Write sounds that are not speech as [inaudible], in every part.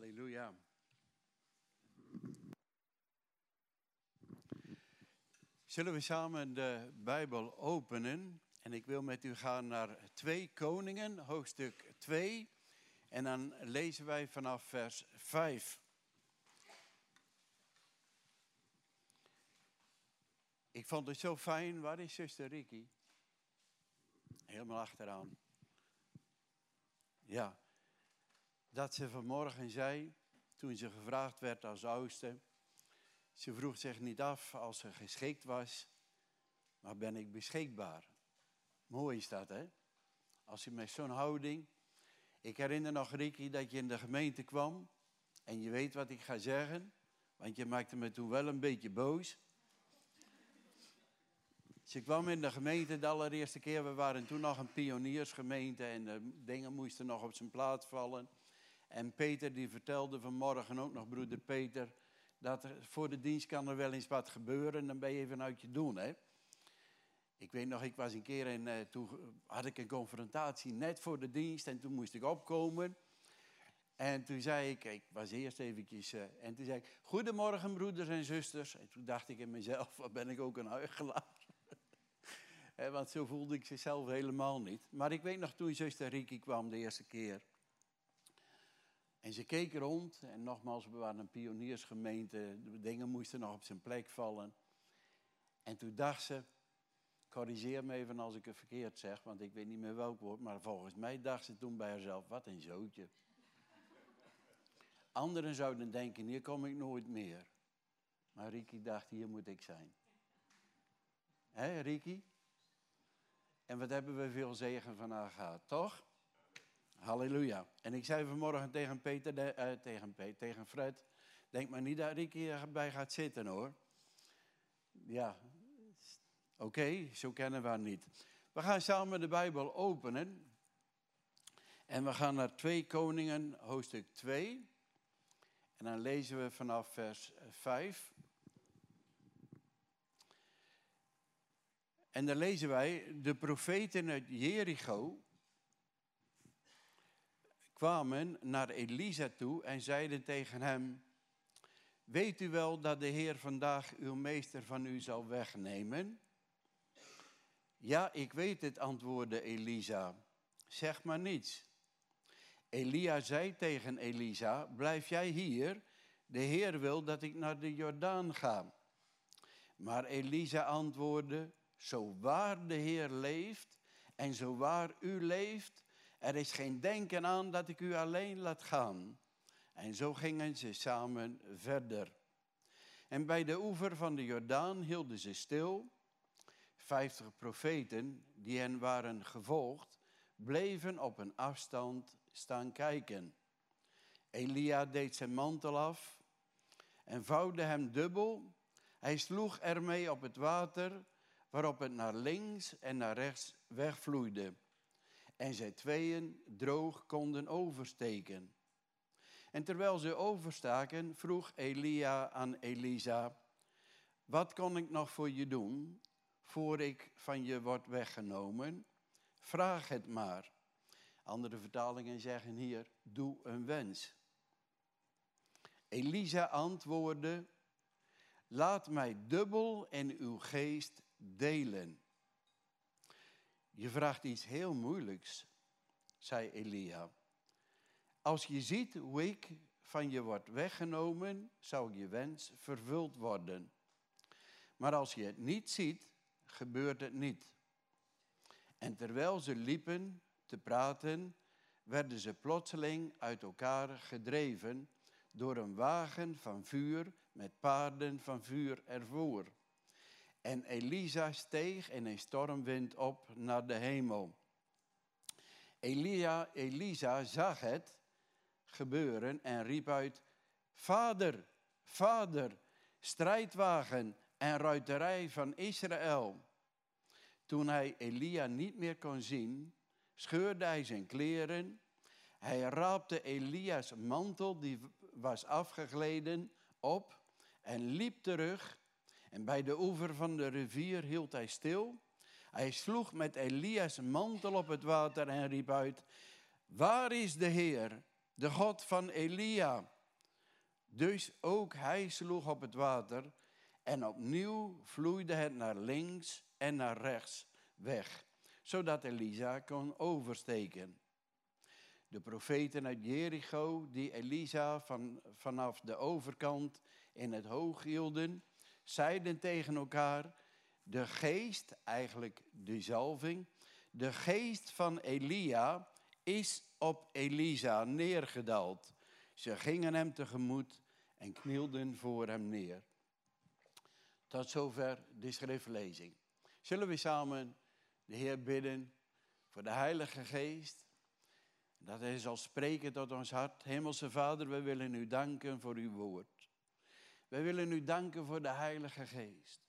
Halleluja. Zullen we samen de Bijbel openen? En ik wil met u gaan naar 2 Koningen, hoofdstuk 2. En dan lezen wij vanaf vers 5. Ik vond het zo fijn. Waar is zuster Ricky? Helemaal achteraan. Ja. Dat ze vanmorgen zei, toen ze gevraagd werd als oudste. Ze vroeg zich niet af als ze geschikt was, maar ben ik beschikbaar? Mooi is dat, hè? Als je met zo'n houding. Ik herinner nog, Ricky, dat je in de gemeente kwam. En je weet wat ik ga zeggen, want je maakte me toen wel een beetje boos. Ze kwam in de gemeente de allereerste keer. We waren toen nog een pioniersgemeente en de dingen moesten nog op zijn plaats vallen. En Peter die vertelde vanmorgen ook nog, broeder Peter, dat er voor de dienst kan er wel eens wat gebeuren. Dan ben je even uit je doen, hè. Ik weet nog, ik was een keer en uh, toen had ik een confrontatie net voor de dienst en toen moest ik opkomen. En toen zei ik, ik was eerst eventjes, uh, en toen zei ik, goedemorgen broeders en zusters. En toen dacht ik in mezelf, wat ben ik ook een huigelaar. [laughs] Want zo voelde ik zichzelf helemaal niet. Maar ik weet nog toen zuster Riki kwam de eerste keer. En ze keek rond en nogmaals, we waren een pioniersgemeente, de dingen moesten nog op zijn plek vallen. En toen dacht ze, corrigeer me even als ik het verkeerd zeg, want ik weet niet meer welk woord, maar volgens mij dacht ze toen bij haarzelf, wat een zootje. Anderen zouden denken, hier kom ik nooit meer. Maar Riki dacht, hier moet ik zijn. Hé, Riki? En wat hebben we veel zegen van haar gehad, toch? Halleluja. En ik zei vanmorgen tegen Peter, uh, tegen, Peter tegen Fred, denk maar niet dat Ricky erbij gaat zitten hoor. Ja, oké, zo kennen we haar niet. We gaan samen de Bijbel openen. En we gaan naar 2 Koningen, hoofdstuk 2. En dan lezen we vanaf vers 5. En dan lezen wij, de profeten uit Jericho kwamen naar Elisa toe en zeiden tegen hem, weet u wel dat de Heer vandaag uw meester van u zal wegnemen? Ja, ik weet het, antwoordde Elisa. Zeg maar niets. Elia zei tegen Elisa, blijf jij hier? De Heer wil dat ik naar de Jordaan ga. Maar Elisa antwoordde, zo waar de Heer leeft en zo waar u leeft, er is geen denken aan dat ik u alleen laat gaan. En zo gingen ze samen verder. En bij de oever van de Jordaan hielden ze stil. Vijftig profeten die hen waren gevolgd, bleven op een afstand staan kijken. Elia deed zijn mantel af en vouwde hem dubbel. Hij sloeg ermee op het water, waarop het naar links en naar rechts wegvloeide en zij tweeën droog konden oversteken. En terwijl ze overstaken, vroeg Elia aan Elisa, wat kan ik nog voor je doen, voor ik van je word weggenomen? Vraag het maar. Andere vertalingen zeggen hier, doe een wens. Elisa antwoordde, laat mij dubbel in uw geest delen. Je vraagt iets heel moeilijks, zei Elia. Als je ziet hoe ik van je word weggenomen, zou je wens vervuld worden. Maar als je het niet ziet, gebeurt het niet. En terwijl ze liepen te praten, werden ze plotseling uit elkaar gedreven door een wagen van vuur met paarden van vuur ervoor. En Elisa steeg in een stormwind op naar de hemel. Elia, Elisa zag het gebeuren en riep uit: Vader, vader, strijdwagen en ruiterij van Israël. Toen hij Elia niet meer kon zien, scheurde hij zijn kleren. Hij raapte Elia's mantel, die was afgegleden, op en liep terug en bij de oever van de rivier hield hij stil. Hij sloeg met Elias mantel op het water en riep uit: Waar is de Heer, de God van Elia. Dus ook hij sloeg op het water en opnieuw vloeide het naar links en naar rechts weg, zodat Elisa kon oversteken. De profeten uit Jericho, die Elisa van, vanaf de overkant in het hoog hielden, zeiden tegen elkaar, de geest, eigenlijk de zalving, de geest van Elia is op Elisa neergedaald. Ze gingen hem tegemoet en knielden voor hem neer. Tot zover de schriftlezing. Zullen we samen de Heer bidden voor de Heilige Geest? Dat Hij zal spreken tot ons hart. Hemelse Vader, we willen u danken voor uw woord. We willen u danken voor de Heilige Geest.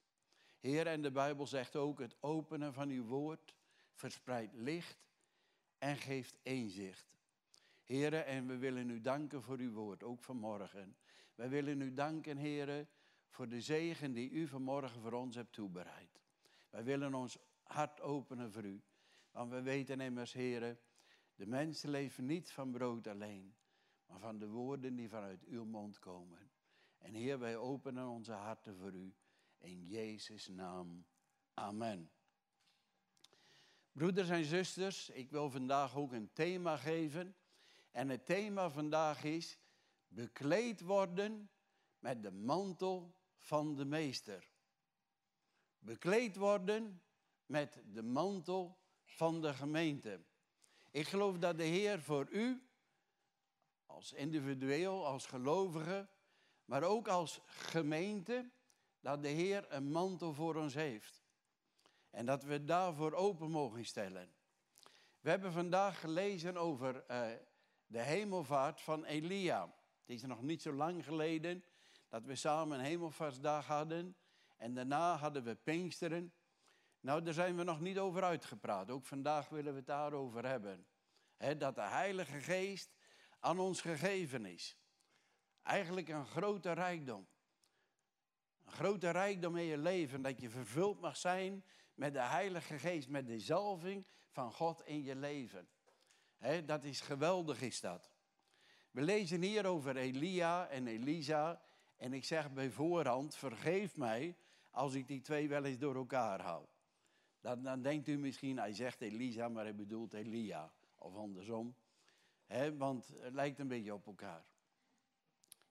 Heer, en de Bijbel zegt ook, het openen van uw woord verspreidt licht en geeft inzicht. Heren, en we willen u danken voor uw woord, ook vanmorgen. Wij willen u danken, heren, voor de zegen die u vanmorgen voor ons hebt toebereid. Wij willen ons hart openen voor u. Want we weten immers, heren, de mensen leven niet van brood alleen, maar van de woorden die vanuit uw mond komen. En Heer, wij openen onze harten voor u. In Jezus' naam. Amen. Broeders en zusters, ik wil vandaag ook een thema geven. En het thema vandaag is bekleed worden met de mantel van de meester. Bekleed worden met de mantel van de gemeente. Ik geloof dat de Heer voor u, als individueel, als gelovige, maar ook als gemeente, dat de Heer een mantel voor ons heeft. En dat we daarvoor open mogen stellen. We hebben vandaag gelezen over uh, de hemelvaart van Elia. Het is nog niet zo lang geleden dat we samen een hemelvaartsdag hadden. En daarna hadden we Pinksteren. Nou, daar zijn we nog niet over uitgepraat. Ook vandaag willen we het daarover hebben. dat de Heilige Geest aan ons gegeven is. Eigenlijk een grote rijkdom. Een grote rijkdom in je leven. Dat je vervuld mag zijn met de Heilige Geest. Met de zalving van God in je leven. dat is geweldig, is dat. We lezen hier over Elia en Elisa. En ik zeg bij voorhand, vergeef mij als ik die twee wel eens door elkaar hou. Dan, dan denkt u misschien, hij zegt Elisa, maar hij bedoelt Elia. Of andersom. want het lijkt een beetje op elkaar.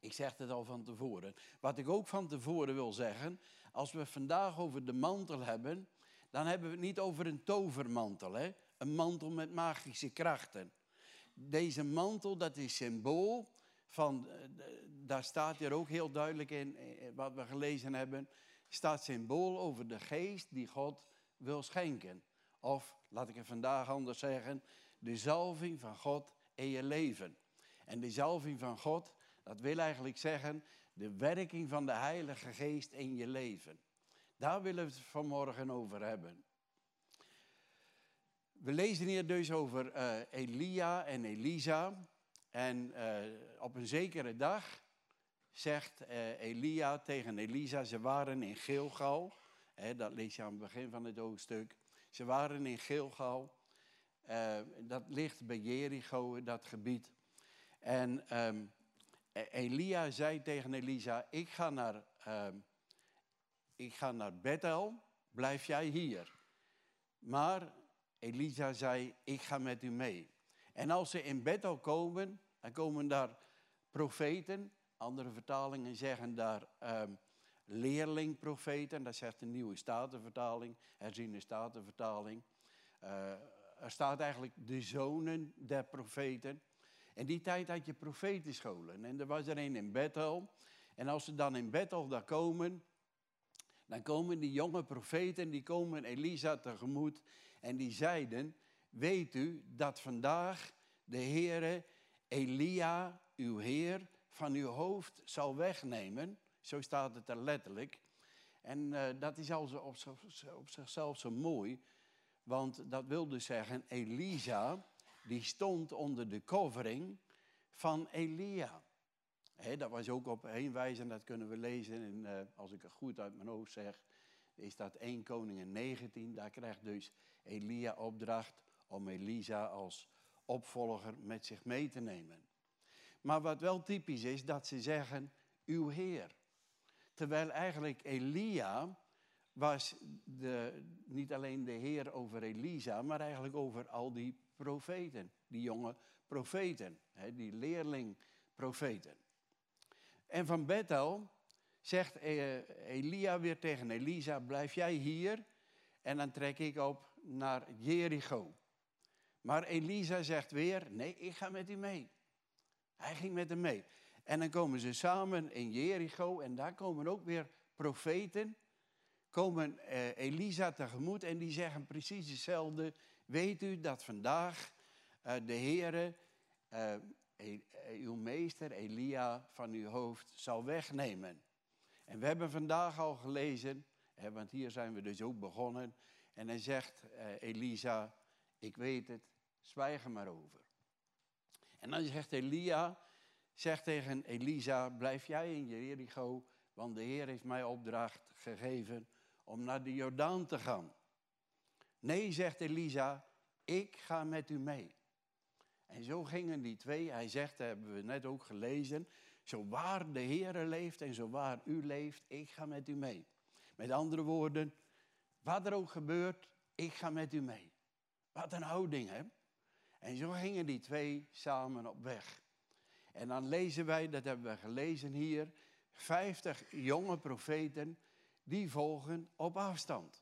Ik zeg het al van tevoren. Wat ik ook van tevoren wil zeggen, als we vandaag over de mantel hebben, dan hebben we het niet over een tovermantel, hè? een mantel met magische krachten. Deze mantel, dat is symbool van, eh, daar staat hier ook heel duidelijk in, eh, wat we gelezen hebben, staat symbool over de geest die God wil schenken. Of, laat ik het vandaag anders zeggen, de zalving van God in je leven. En de zalving van God, dat wil eigenlijk zeggen de werking van de Heilige Geest in je leven. Daar willen we het vanmorgen over hebben. We lezen hier dus over uh, Elia en Elisa. En uh, op een zekere dag zegt uh, Elia tegen Elisa, ze waren in Gilgal. Hè, dat lees je aan het begin van het hoofdstuk. Ze waren in Gilgal. dat ligt bij Jericho, dat gebied. En um, Elia zei tegen Elisa, ik ga naar, uh, ik ga naar Bethel, blijf jij hier. Maar Elisa zei, ik ga met u mee. En als ze in Bethel komen, dan komen daar profeten. Andere vertalingen zeggen daar um, leerlingprofeten. Dat zegt de nieuwe statenvertaling, herziene statenvertaling. Uh, er staat eigenlijk de zonen der profeten. In die tijd had je profetenscholen. En er was er een in Bethel. En als ze dan in Bethel daar komen, dan komen die jonge profeten, die komen Elisa tegemoet. En die zeiden, weet u dat vandaag de Heere Elia, uw Heer, van uw hoofd zal wegnemen. Zo staat het er letterlijk. En uh, dat is al op, op zichzelf zo mooi. Want dat wil dus zeggen, Elisa, die stond onder de covering van Elia. dat was ook op één wijze, en dat kunnen we lezen, in, uh, als ik het goed uit mijn hoofd zeg, is dat 1 Koningen 19. Daar krijgt dus Elia opdracht om Elisa als opvolger met zich mee te nemen. Maar wat wel typisch is, dat ze zeggen, uw Heer. Terwijl eigenlijk Elia was de, niet alleen de Heer over Elisa, maar eigenlijk over al die profeten, die jonge profeten, hè, die leerling profeten. En van Bethel zegt eh, Elia weer tegen Elisa, blijf jij hier en dan trek ik op naar Jericho. Maar Elisa zegt weer, nee, ik ga met u mee. Hij ging met hem mee. En dan komen ze samen in Jericho en daar komen ook weer profeten. Komen eh, Elisa tegemoet en die zeggen precies hetzelfde. Weet u dat vandaag uh, de Heere, uh, uw meester Elia van uw hoofd zal wegnemen. En we hebben vandaag al gelezen, hè, want hier zijn we dus ook begonnen. En hij zegt Elisa, ik weet het, zwijg er maar over. En dan zegt Elia, zegt tegen Elisa, blijf jij in Jericho, want de Heer heeft mij opdracht gegeven om naar de Jordaan te gaan. Nee, zegt Elisa, ik ga met u mee. En zo gingen die twee, hij zegt, dat hebben we net ook gelezen, zo waar de Heer leeft en zo waar u leeft, ik ga met u mee. Met andere woorden, wat er ook gebeurt, ik ga met u mee. Wat een houding, hè? En zo gingen die twee samen op weg. En dan lezen wij, dat hebben we gelezen hier, 50 jonge profeten die volgen op afstand.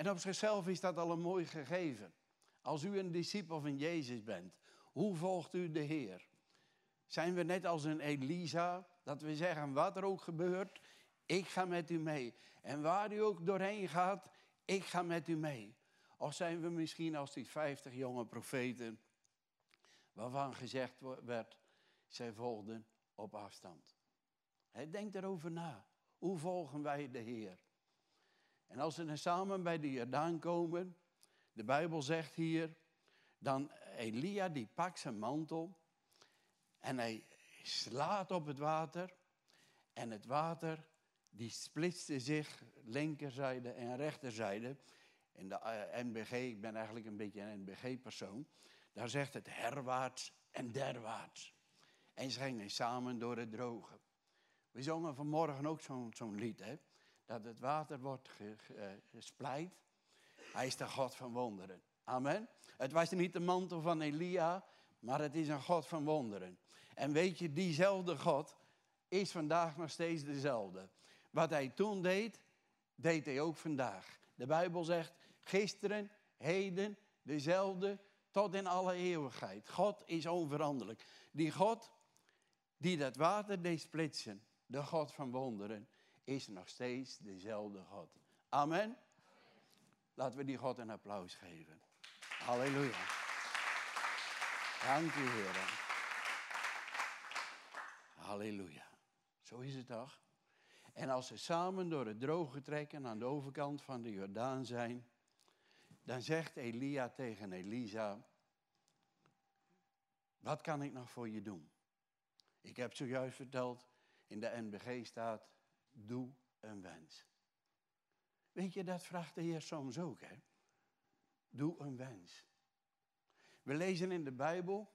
En op zichzelf is dat al een mooi gegeven. Als u een discipel van Jezus bent, hoe volgt u de Heer? Zijn we net als een Elisa, dat we zeggen, wat er ook gebeurt, ik ga met u mee. En waar u ook doorheen gaat, ik ga met u mee. Of zijn we misschien als die 50 jonge profeten, waarvan gezegd werd, zij volgden op afstand. denk erover na. Hoe volgen wij de Heer? En als ze samen bij de Jordaan komen, de Bijbel zegt hier, dan Elia die pakt zijn mantel en hij slaat op het water en het water die splitste zich linkerzijde en rechterzijde. In de eh, NBG, ik ben eigenlijk een beetje een NBG-persoon, daar zegt het herwaarts en derwaarts. En ze gingen samen door het droge. We zongen vanmorgen ook zo'n lied, hè? Dat het water wordt eh, gespleit. Hij is de God van wonderen. Amen. Het was niet de mantel van Elia, maar het is een God van wonderen. En weet je, diezelfde God is vandaag nog steeds dezelfde. Wat hij toen deed, deed hij ook vandaag. De Bijbel zegt, gisteren, heden, dezelfde, tot in alle eeuwigheid. God is onveranderlijk. Die God die dat water deed splitsen, de God van wonderen, is nog steeds dezelfde God. Amen. Laten we die God een applaus geven. Halleluja. Dank u, Heer. Halleluja. Zo is het toch? En als ze samen door het droge trekken aan de overkant van de Jordaan zijn, dan zegt Elia tegen Elisa, wat kan ik nog voor je doen? Ik heb zojuist verteld, in de NBG staat, doe een wens. Weet je, dat vraagt de Heer soms ook, hè? Doe een wens. We lezen in de Bijbel,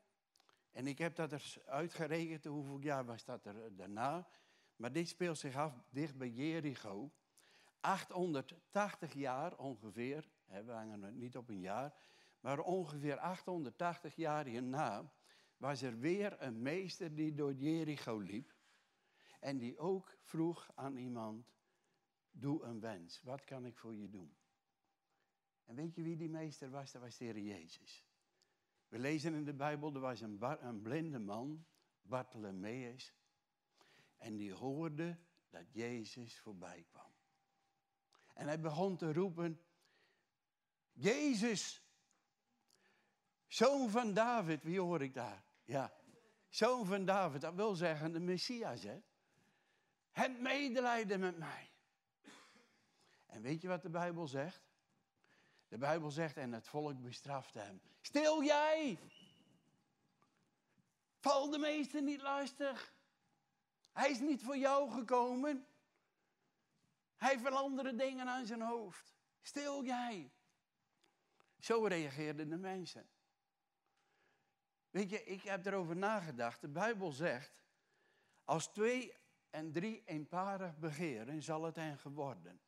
en ik heb dat er uitgerekend, hoeveel jaar was dat er daarna. Maar dit speelt zich af dicht bij Jericho. 880 jaar ongeveer, hè, we hangen er niet op een jaar, maar ongeveer 880 jaar hierna was er weer een meester die door Jericho liep. En die ook vroeg aan iemand, doe een wens, wat kan ik voor je doen? En weet je wie die meester was? Dat was de Heer Jezus. We lezen in de Bijbel, er was een, een blinde man, Bartholomeus. En die hoorde dat Jezus voorbij kwam. En hij begon te roepen, Jezus, zoon van David, wie hoor ik daar? Ja, zoon van David, dat wil zeggen de Messias, hè? Het medelijden met mij. En weet je wat de Bijbel zegt? De Bijbel zegt, en het volk bestrafte hem. Stil jij! Val de meester niet lastig. Hij is niet voor jou gekomen. Hij andere dingen aan zijn hoofd. Stil jij. Zo reageerden de mensen. Weet je, ik heb erover nagedacht. De Bijbel zegt, als twee en drie eenparig begeren, zal het hen geworden.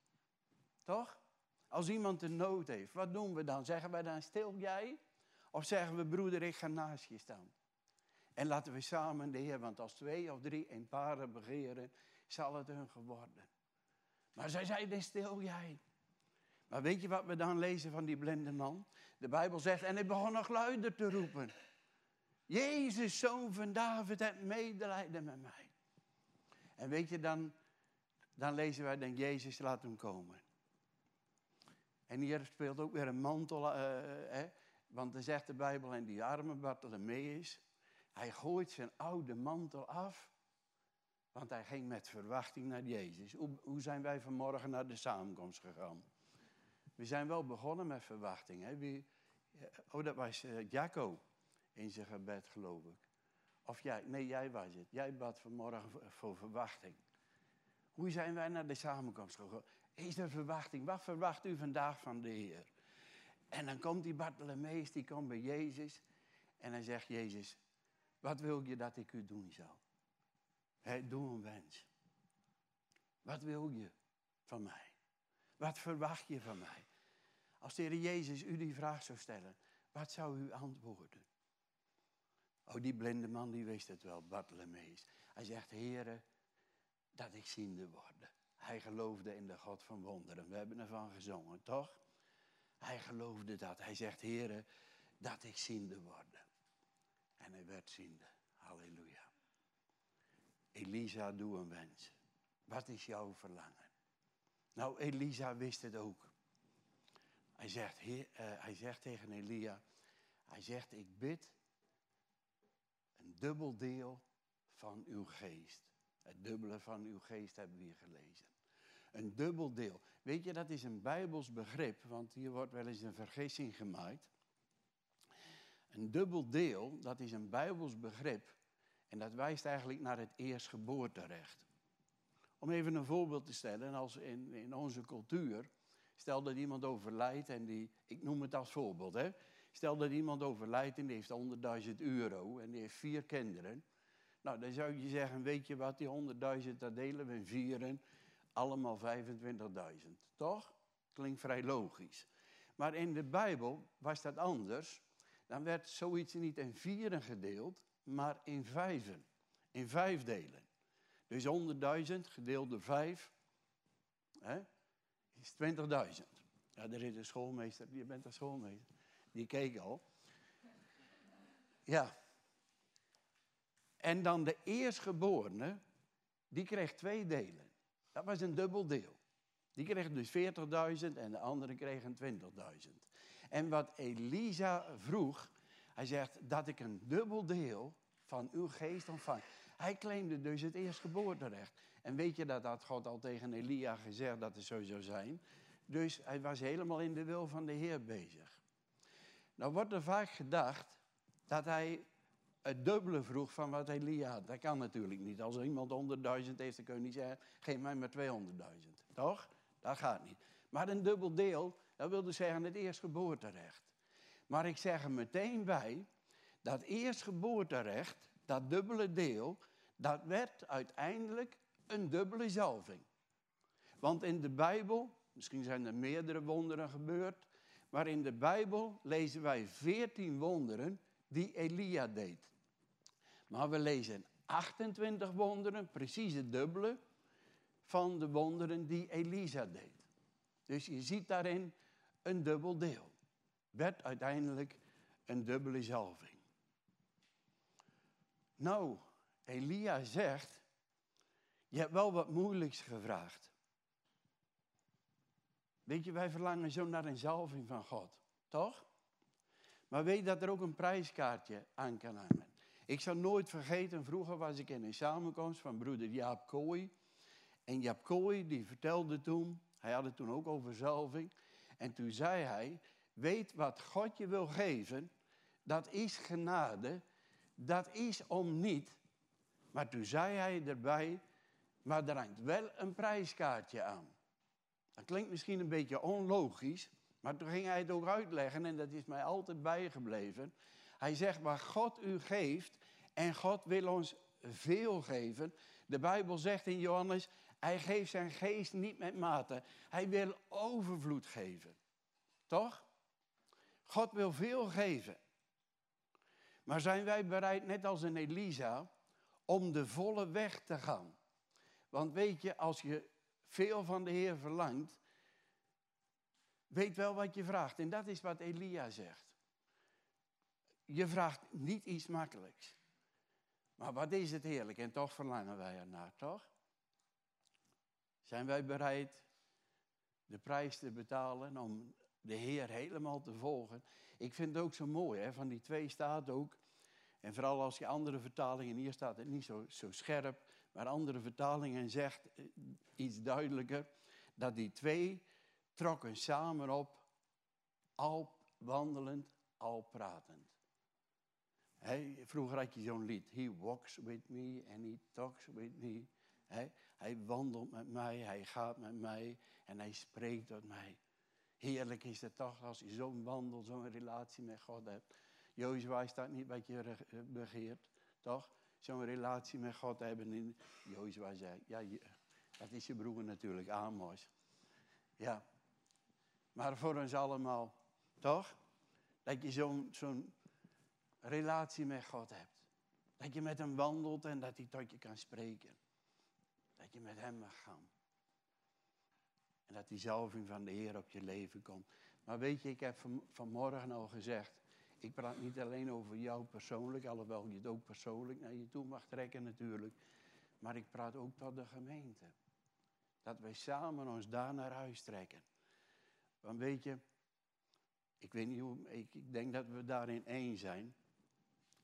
Toch? Als iemand een nood heeft, wat doen we dan? Zeggen wij dan stil jij? Of zeggen we broeder, ik ga naast je staan? En laten we samen de Heer, want als twee of drie eenparig begeren, zal het hun geworden. Maar zij zeiden stil jij. Maar weet je wat we dan lezen van die blinde man? De Bijbel zegt, en hij begon nog luider te roepen. Jezus, zoon van David, heb medelijden met mij. En weet je, dan, dan lezen wij, dan Jezus, laat hem komen. En hier speelt ook weer een mantel, uh, want dan zegt de Bijbel, en die arme Bartholomeus, hij gooit zijn oude mantel af, want hij ging met verwachting naar Jezus. Hoe, hoe zijn wij vanmorgen naar de samenkomst gegaan? We zijn wel begonnen met verwachting. Hè? Wie, oh, dat was uh, in zijn gebed, geloof ik. Of jij, nee, jij was het. Jij bad vanmorgen voor, verwachting. Hoe zijn wij naar de samenkomst gegaan? Is er verwachting? Wat verwacht u vandaag van de Heer? En dan komt die Bartholomeus, die komt bij Jezus. En hij zegt, Jezus, wat wil je dat ik u doen zal? He, doe een wens. Wat wil je van mij? Wat verwacht je van mij? Als de Heer Jezus u die vraag zou stellen, wat zou u antwoorden? Oh, die blinde man die wist het wel, Bartholomeus. Hij zegt, Heere, dat ik ziende word. Hij geloofde in de God van wonderen. We hebben ervan gezongen, toch? Hij geloofde dat. Hij zegt, Heere, dat ik ziende word. En hij werd ziende. Halleluja. Elisa, doe een wens. Wat is jouw verlangen? Nou, Elisa wist het ook. Hij zegt, uh, hij zegt tegen Elia, hij zegt, ik bid een dubbel deel van uw geest. Het dubbele van uw geest hebben we hier gelezen. Een dubbel deel. Weet je, dat is een Bijbels begrip, want hier wordt wel eens een vergissing gemaakt. Een dubbel deel, dat is een Bijbels begrip. En dat wijst eigenlijk naar het eerstgeboorterecht. Om even een voorbeeld te stellen, als in, in onze cultuur, stel dat iemand overlijdt en die, ik noem het als voorbeeld, hè. Stel dat iemand overlijdt en die heeft 100.000 euro en die heeft vier kinderen. Nou, dan zou je zeggen, weet je wat, die 100.000, dat delen we in vieren, allemaal 25.000. Toch? Klinkt vrij logisch. Maar in de Bijbel was dat anders. Dan werd zoiets niet in vieren gedeeld, maar in vijven. In vijf delen. Dus 100.000 gedeeld door 5 hè, is 20.000. Ja, er is een schoolmeester, je bent een schoolmeester. Die keek al. Ja. En dan de eerstgeborene, die kreeg twee delen. Dat was een dubbel deel. Die kreeg dus 40.000 en de andere kregen 20.000. En wat Elisa vroeg, hij zegt dat ik een dubbel deel van uw geest ontvang. Hij claimde dus het eerstgeboorterecht. En weet je dat had God al tegen Elia gezegd dat het zo zou zijn. Dus hij was helemaal in de wil van de Heer bezig. Nou wordt er vaak gedacht dat hij het dubbele vroeg van wat Elia had. Dat kan natuurlijk niet. Als iemand 100.000 heeft, dan kun je niet zeggen, geef mij maar 200.000. Toch? Dat gaat niet. Maar een dubbel deel, dat wil dus zeggen het eerstgeboorterecht. Maar ik zeg er meteen bij, dat eerstgeboorterecht dat dubbele deel, dat werd uiteindelijk een dubbele zalving. Want in de Bijbel, misschien zijn er meerdere wonderen gebeurd, maar in de Bijbel lezen wij veertien wonderen die Elia deed. Maar we lezen 28 wonderen, precies het dubbele, van de wonderen die Elisa deed. Dus je ziet daarin een dubbel deel. Werd uiteindelijk een dubbele zalving. Nou, Elia zegt, je hebt wel wat moeilijks gevraagd. Weet je, wij verlangen zo naar een zalving van God, toch? Maar weet dat er ook een prijskaartje aan kan hangen. Ik zal nooit vergeten, vroeger was ik in een samenkomst van broeder Jaap Kooi. En Jaap Kooi die vertelde toen, hij had het toen ook over zalving. En toen zei hij, weet wat God je wil geven, dat is genade dat is om niet. Maar toen zei hij erbij, maar er hangt wel een prijskaartje aan. Dat klinkt misschien een beetje onlogisch, maar toen ging hij het ook uitleggen en dat is mij altijd bijgebleven. Hij zegt, maar God u geeft en God wil ons veel geven. De Bijbel zegt in Johannes, hij geeft zijn geest niet met mate. Hij wil overvloed geven. Toch? God wil veel geven. Maar zijn wij bereid, net als een Elisa, om de volle weg te gaan? Want weet je, als je veel van de Heer verlangt, weet wel wat je vraagt. En dat is wat Elia zegt. Je vraagt niet iets makkelijks. Maar wat is het heerlijk en toch verlangen wij ernaar, toch? Zijn wij bereid de prijs te betalen om de Heer helemaal te volgen? Ik vind het ook zo mooi, hè? van die twee staat ook. En vooral als je andere vertalingen, hier staat het niet zo, zo scherp, maar andere vertalingen zegt eh, iets duidelijker, dat die twee trokken samen op, al wandelend, al pratend. vroeger had je zo'n lied, He walks with me and he talks with me. hij wandelt met mij, hij gaat met mij en hij spreekt tot mij. Heerlijk is het toch als je zo'n wandel, zo'n relatie met God hebt. Jozua is dat niet wat je eh, begeert, toch? Zo'n relatie met God hebben. Jozua zei, ja, dat is je broer natuurlijk, Amos. Ja, maar voor ons allemaal, toch? Dat je zo'n zo'n relatie met God hebt. Dat je met hem wandelt en dat hij tot je kan spreken. Dat je met hem mag gaan. En dat die zalving van de Heer op je leven komt. Maar weet je, ik heb van, vanmorgen al gezegd. Ik praat niet alleen over jou persoonlijk, alhoewel je het ook persoonlijk naar je toe mag trekken natuurlijk. Maar ik praat ook tot de gemeente. Dat wij samen ons daar naar huis trekken. Want weet je, ik weet niet hoe, ik, ik denk dat we daarin één zijn.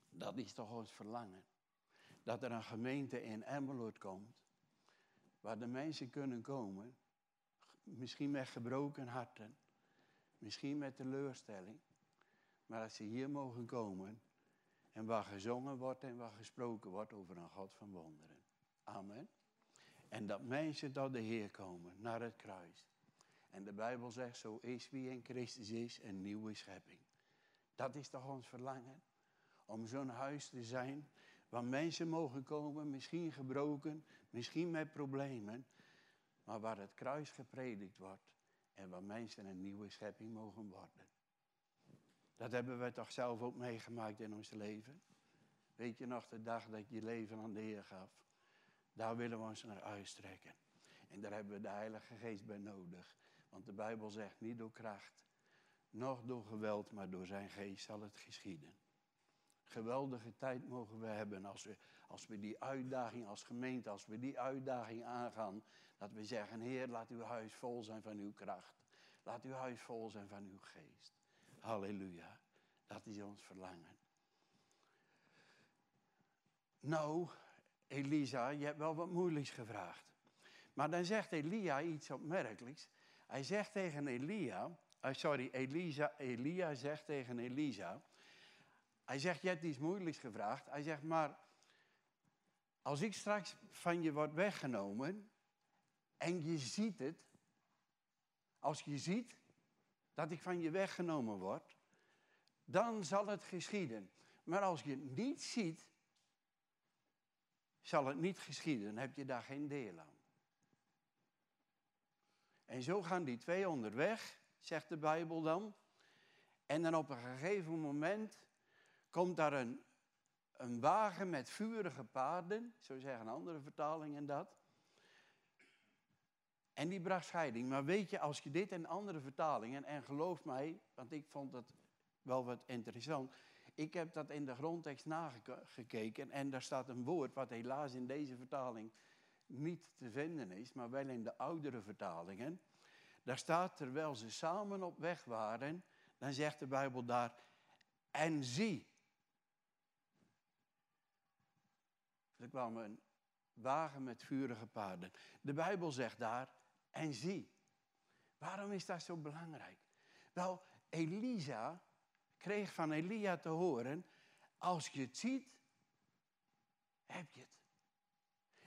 Dat is toch ons verlangen. Dat er een gemeente in Emmeloord komt, waar de mensen kunnen komen, misschien met gebroken harten, misschien met teleurstelling, maar dat ze hier mogen komen en waar gezongen wordt en waar gesproken wordt over een God van wonderen. Amen. En dat mensen tot de Heer komen, naar het kruis. En de Bijbel zegt, zo is wie in Christus is, een nieuwe schepping. Dat is toch ons verlangen? Om zo'n huis te zijn waar mensen mogen komen, misschien gebroken, misschien met problemen, maar waar het kruis gepredikt wordt en waar mensen een nieuwe schepping mogen worden. Dat hebben we toch zelf ook meegemaakt in ons leven. Weet je nog de dag dat je leven aan de Heer gaf? Daar willen we ons naar uitstrekken. En daar hebben we de Heilige Geest bij nodig. Want de Bijbel zegt niet door kracht, nog door geweld, maar door zijn geest zal het geschieden. Geweldige tijd mogen we hebben als we, als we die uitdaging als gemeente, als we die uitdaging aangaan. Dat we zeggen, Heer, laat uw huis vol zijn van uw kracht. Laat uw huis vol zijn van uw geest. Halleluja. Dat is ons verlangen. Nou, Elisa, je hebt wel wat moeilijks gevraagd. Maar dan zegt Elia iets opmerkelijks. Hij zegt tegen Elia, uh, sorry, Elisa, Elia zegt tegen Elisa, hij zegt, je hebt iets moeilijks gevraagd. Hij zegt, maar als ik straks van je word weggenomen en je ziet het, als je ziet dat ik van je weggenomen word, dan zal het geschieden. Maar als je het niet ziet, zal het niet geschieden. Dan heb je daar geen deel aan. En zo gaan die twee onderweg, zegt de Bijbel dan. En dan op een gegeven moment komt daar een, een wagen met vurige paarden, zo zeggen andere vertalingen dat. En die bracht scheiding. Maar weet je, als je dit en andere vertalingen, en geloof mij, want ik vond het wel wat interessant. Ik heb dat in de grondtekst nagekeken en daar staat een woord wat helaas in deze vertaling niet te vinden is, maar wel in de oudere vertalingen. Daar staat, terwijl ze samen op weg waren, dan zegt de Bijbel daar, en zie. Er kwam een wagen met vurige paarden. De Bijbel zegt daar, en zie. Waarom is dat zo belangrijk? Wel, Elisa kreeg van Elia te horen, als je het ziet, heb je het.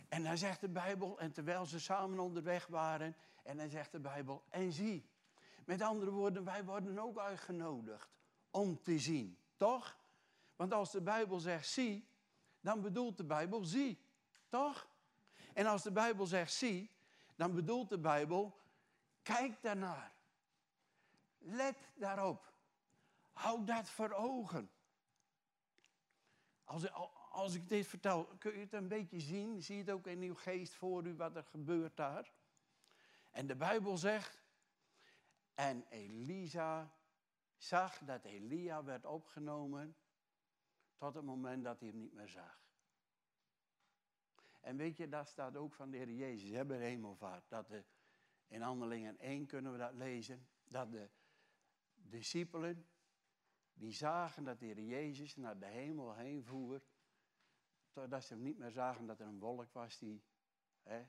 En dan zegt de Bijbel, en terwijl ze samen onderweg waren, en dan zegt de Bijbel, en zie. Met andere woorden, wij worden ook uitgenodigd om te zien, toch? Want als de Bijbel zegt zie, dan bedoelt de Bijbel zie. Toch? En als de Bijbel zegt zie, dan bedoelt de Bijbel kijk daarnaar. Let daarop. Hou dat voor ogen. Als, als ik dit vertel, kun je het een beetje zien? Zie je het ook in uw geest voor u wat er gebeurt daar? En de Bijbel zegt, en Elisa zag dat Elia werd opgenomen tot het moment dat hij hem niet meer zag. En weet je, daar staat ook van de Heer Jezus, hebben hemelvaart. Dat de, in Handelingen 1 kunnen we dat lezen, dat de discipelen, die zagen dat de Heer Jezus naar de hemel heen voer, totdat ze hem niet meer zagen dat er een wolk was die, hè,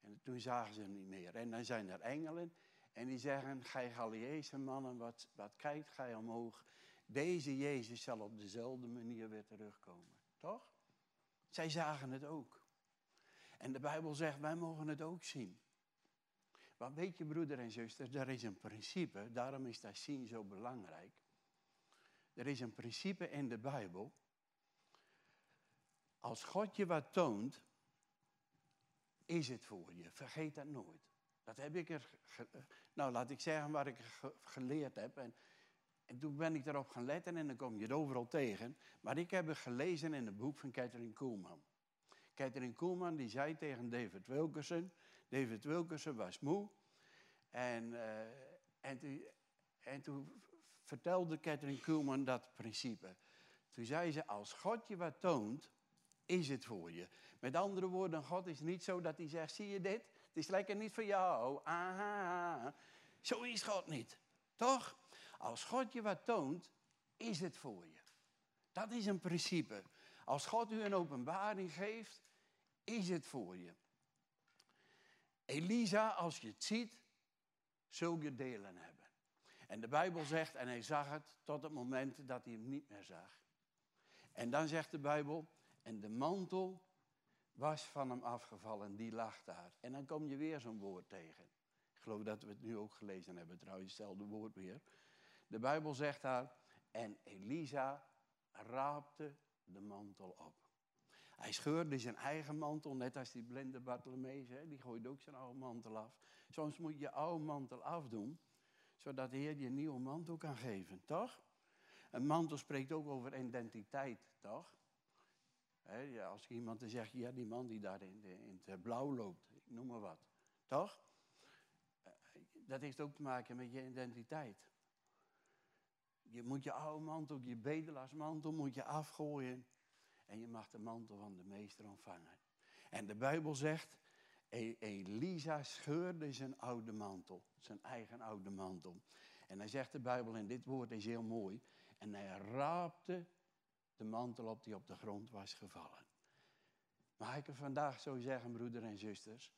en toen zagen ze hem niet meer. En dan zijn er engelen en die zeggen, gij Galileese mannen, wat, wat kijkt gij omhoog? Deze Jezus zal op dezelfde manier weer terugkomen. Toch? Zij zagen het ook. En de Bijbel zegt, wij mogen het ook zien. Want weet je, broeder en zuster, er is een principe, daarom is dat zien zo belangrijk. Er is een principe in de Bijbel. Als God je wat toont, is het voor je. Vergeet dat nooit. Dat heb ik er, nou laat ik zeggen waar ik geleerd heb. En, en toen ben ik erop gaan letten en dan kom je het overal tegen. Maar ik heb het gelezen in het boek van Catherine Koelman. Catherine Koelman die zei tegen David Wilkerson. David Wilkerson was moe. En, uh, en, toen, en toen vertelde Catherine Koelman dat principe. Toen zei ze, als God je wat toont, is het voor je. Met andere woorden, God is niet zo dat hij zegt, zie je dit? Het is lekker niet voor jou. Aha. Zo is God niet. Toch? Als God je wat toont, is het voor je. Dat is een principe. Als God u een openbaring geeft, is het voor je. Elisa, als je het ziet, zul je delen hebben. En de Bijbel zegt, en hij zag het tot het moment dat hij hem niet meer zag. En dan zegt de Bijbel, en de mantel was van hem afgevallen, die lag daar. En dan kom je weer zo'n woord tegen. Ik geloof dat we het nu ook gelezen hebben, trouwens, hetzelfde woord weer. De Bijbel zegt daar, en Elisa raapte de mantel op. Hij scheurde zijn eigen mantel, net als die blinde Bartholomeus, hè, die gooide ook zijn oude mantel af. Soms moet je je oude mantel afdoen, zodat de Heer je een nieuwe mantel kan geven, toch? Een mantel spreekt ook over identiteit, toch? als iemand dan zegt, ja, die man die daar in, in het blauw loopt, ik noem maar wat. Toch? Eh, dat heeft ook te maken met je identiteit. Je moet je oude mantel, je bedelaarsmantel, moet je afgooien. En je mag de mantel van de meester ontvangen. En de Bijbel zegt, e-, Elisa scheurde zijn oude mantel, zijn eigen oude mantel. En dan zegt de Bijbel, en dit woord is heel mooi, en hij raapte de mantel op die op de grond was gevallen. Mag ik er vandaag zo zeggen, broeder en zusters?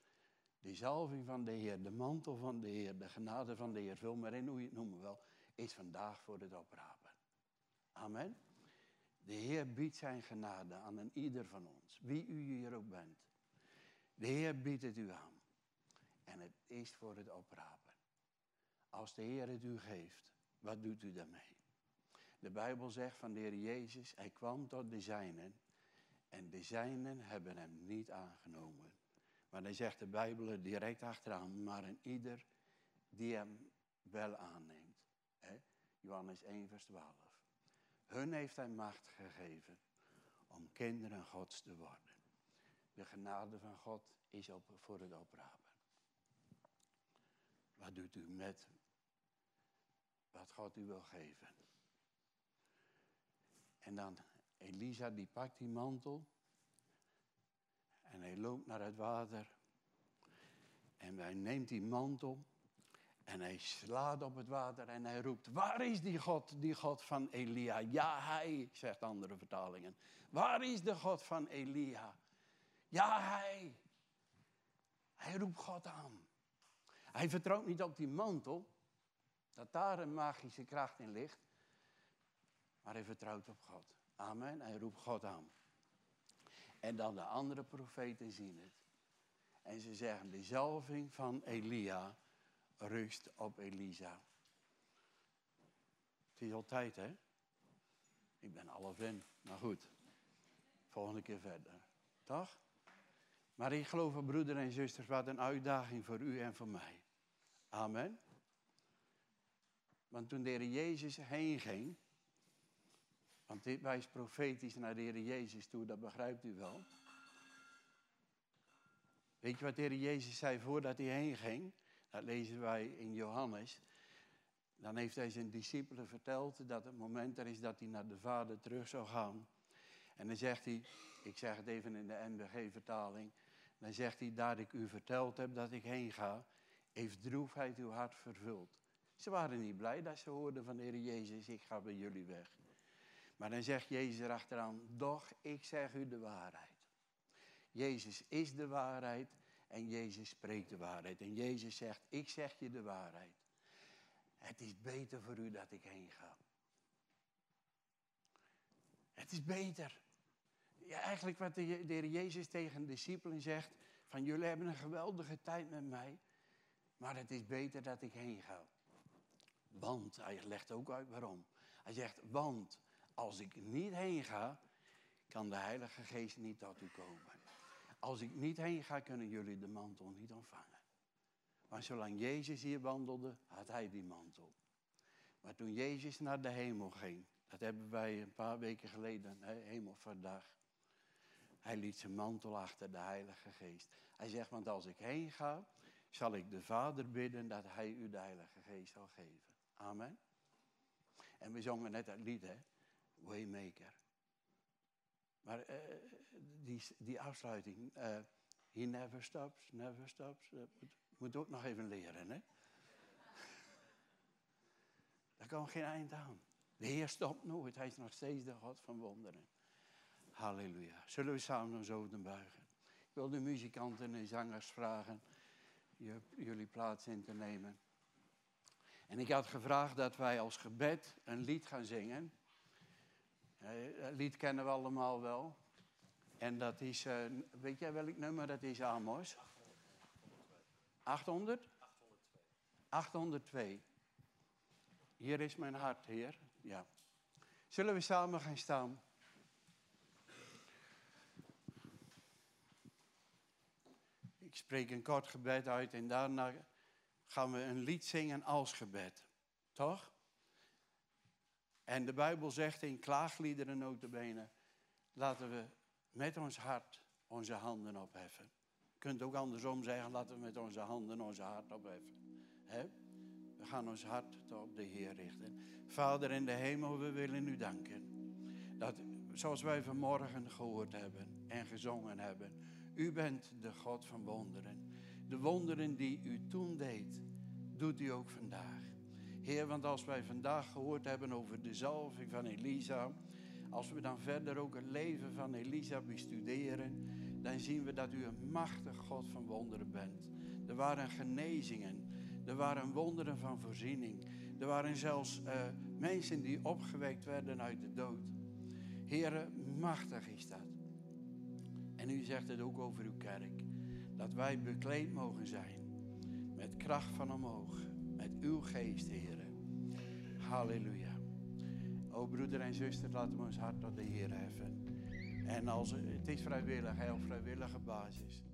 De zalving van de Heer, de mantel van de Heer, de genade van de Heer, vul maar in hoe je het noemen wel, is vandaag voor het oprapen. Amen. De Heer biedt zijn genade aan een ieder van ons, wie u hier ook bent. De Heer biedt het u aan. En het is voor het oprapen. Als de Heer het u geeft, wat doet u daarmee? De Bijbel zegt van de Heer Jezus, hij kwam tot de zijnen en de zijnen hebben hem niet aangenomen. Maar dan zegt de Bijbel er direct achteraan, maar een ieder die hem wel aanneemt. Johannes 1 vers 12. Hun heeft hij macht gegeven om kinderen Gods te worden. De genade van God is op, voor het oprapen. Wat doet u met wat God u wil geven? En dan Elisa die pakt die mantel. En hij loopt naar het water. En hij neemt die mantel. En hij slaat op het water en hij roept, waar is die God, die God van Elia? Ja, hij, zegt andere vertalingen. Waar is de God van Elia? Ja, hij. Hij roept God aan. Hij vertrouwt niet op die mantel, dat daar een magische kracht in ligt. Maar hij vertrouwt op God. Amen. Hij roept God aan. En dan de andere profeten zien het. En ze zeggen, de zalving van Elia rust op Elisa. Het is altijd, hè? Ik ben half in. Maar goed, volgende keer verder. Toch? Maar ik geloof, broeder en zusters, wat een uitdaging voor u en voor mij. Amen. Want toen de Heer Jezus heen ging, want dit wijst profetisch naar de Heer Jezus toe, dat begrijpt u wel. Weet je wat de Heer Jezus zei voordat hij heen ging? Dat lezen wij in Johannes. Dan heeft hij zijn discipelen verteld dat het moment er is dat hij naar de Vader terug zou gaan. En dan zegt hij, ik zeg het even in de NBG-vertaling. Dan zegt hij, daar ik u verteld heb dat ik heen ga, heeft droefheid uw hart vervuld. Ze waren niet blij dat ze hoorden van de Heer Jezus, ik ga bij jullie weg. Maar dan zegt Jezus erachteraan, doch ik zeg u de waarheid. Jezus is de waarheid en Jezus spreekt de waarheid. En Jezus zegt, ik zeg je de waarheid. Het is beter voor u dat ik heen ga. Het is beter. Ja, eigenlijk wat de, de Heer Jezus tegen de discipelen zegt, van jullie hebben een geweldige tijd met mij, maar het is beter dat ik heen ga. Want, hij legt ook uit waarom. Hij zegt, want als ik niet heen ga, kan de Heilige Geest niet tot u komen. Als ik niet heen ga, kunnen jullie de mantel niet ontvangen. Maar zolang Jezus hier wandelde, had hij die mantel. Maar toen Jezus naar de hemel ging, dat hebben wij een paar weken geleden, hemelvaartdag. Hij liet zijn mantel achter de Heilige Geest. Hij zegt, want als ik heen ga, zal ik de Vader bidden dat hij u de Heilige Geest zal geven. Amen. En we zongen net dat lied, hè? Waymaker. Maar uh, die, die afsluiting, uh, he never stops, never stops, uh, moet, moet ook nog even leren, hè? [laughs] Daar kan geen eind aan. De Heer stopt nooit, hij is nog steeds de God van wonderen. Halleluja. Zullen we samen ons over buigen? Ik wil de muzikanten en zangers vragen jullie plaats in te nemen. En ik had gevraagd dat wij als gebed een lied gaan zingen. Het lied kennen we allemaal wel. En dat is, uh, weet jij welk nummer dat is, Amos? 800? 802. Hier is mijn hart, Heer. Ja. Zullen we samen gaan staan? Ik spreek een kort gebed uit en daarna gaan we een lied zingen als gebed. Toch? En de Bijbel zegt in klaagliederen notabene, laten we met ons hart onze handen opheffen. Je kunt ook andersom zeggen, laten we met onze handen onze hart opheffen. He? We gaan ons hart op de Heer richten. Vader in de hemel, we willen u danken. Dat zoals wij vanmorgen gehoord hebben en gezongen hebben, u bent de God van wonderen. De wonderen die u toen deed, doet u ook vandaag. Heer, want als wij vandaag gehoord hebben over de zalving van Elisa, als we dan verder ook het leven van Elisa bestuderen, dan zien we dat u een machtig God van wonderen bent. Er waren genezingen, er waren wonderen van voorziening, er waren zelfs uh, mensen die opgewekt werden uit de dood. Heer, machtig is dat. En u zegt het ook over uw kerk, dat wij bekleed mogen zijn met kracht van omhoog, met uw geest, Heer. Halleluja. O broeder en zuster, laten we ons hart tot de Heer heffen. En als, het is vrijwillig, op vrijwillige basis.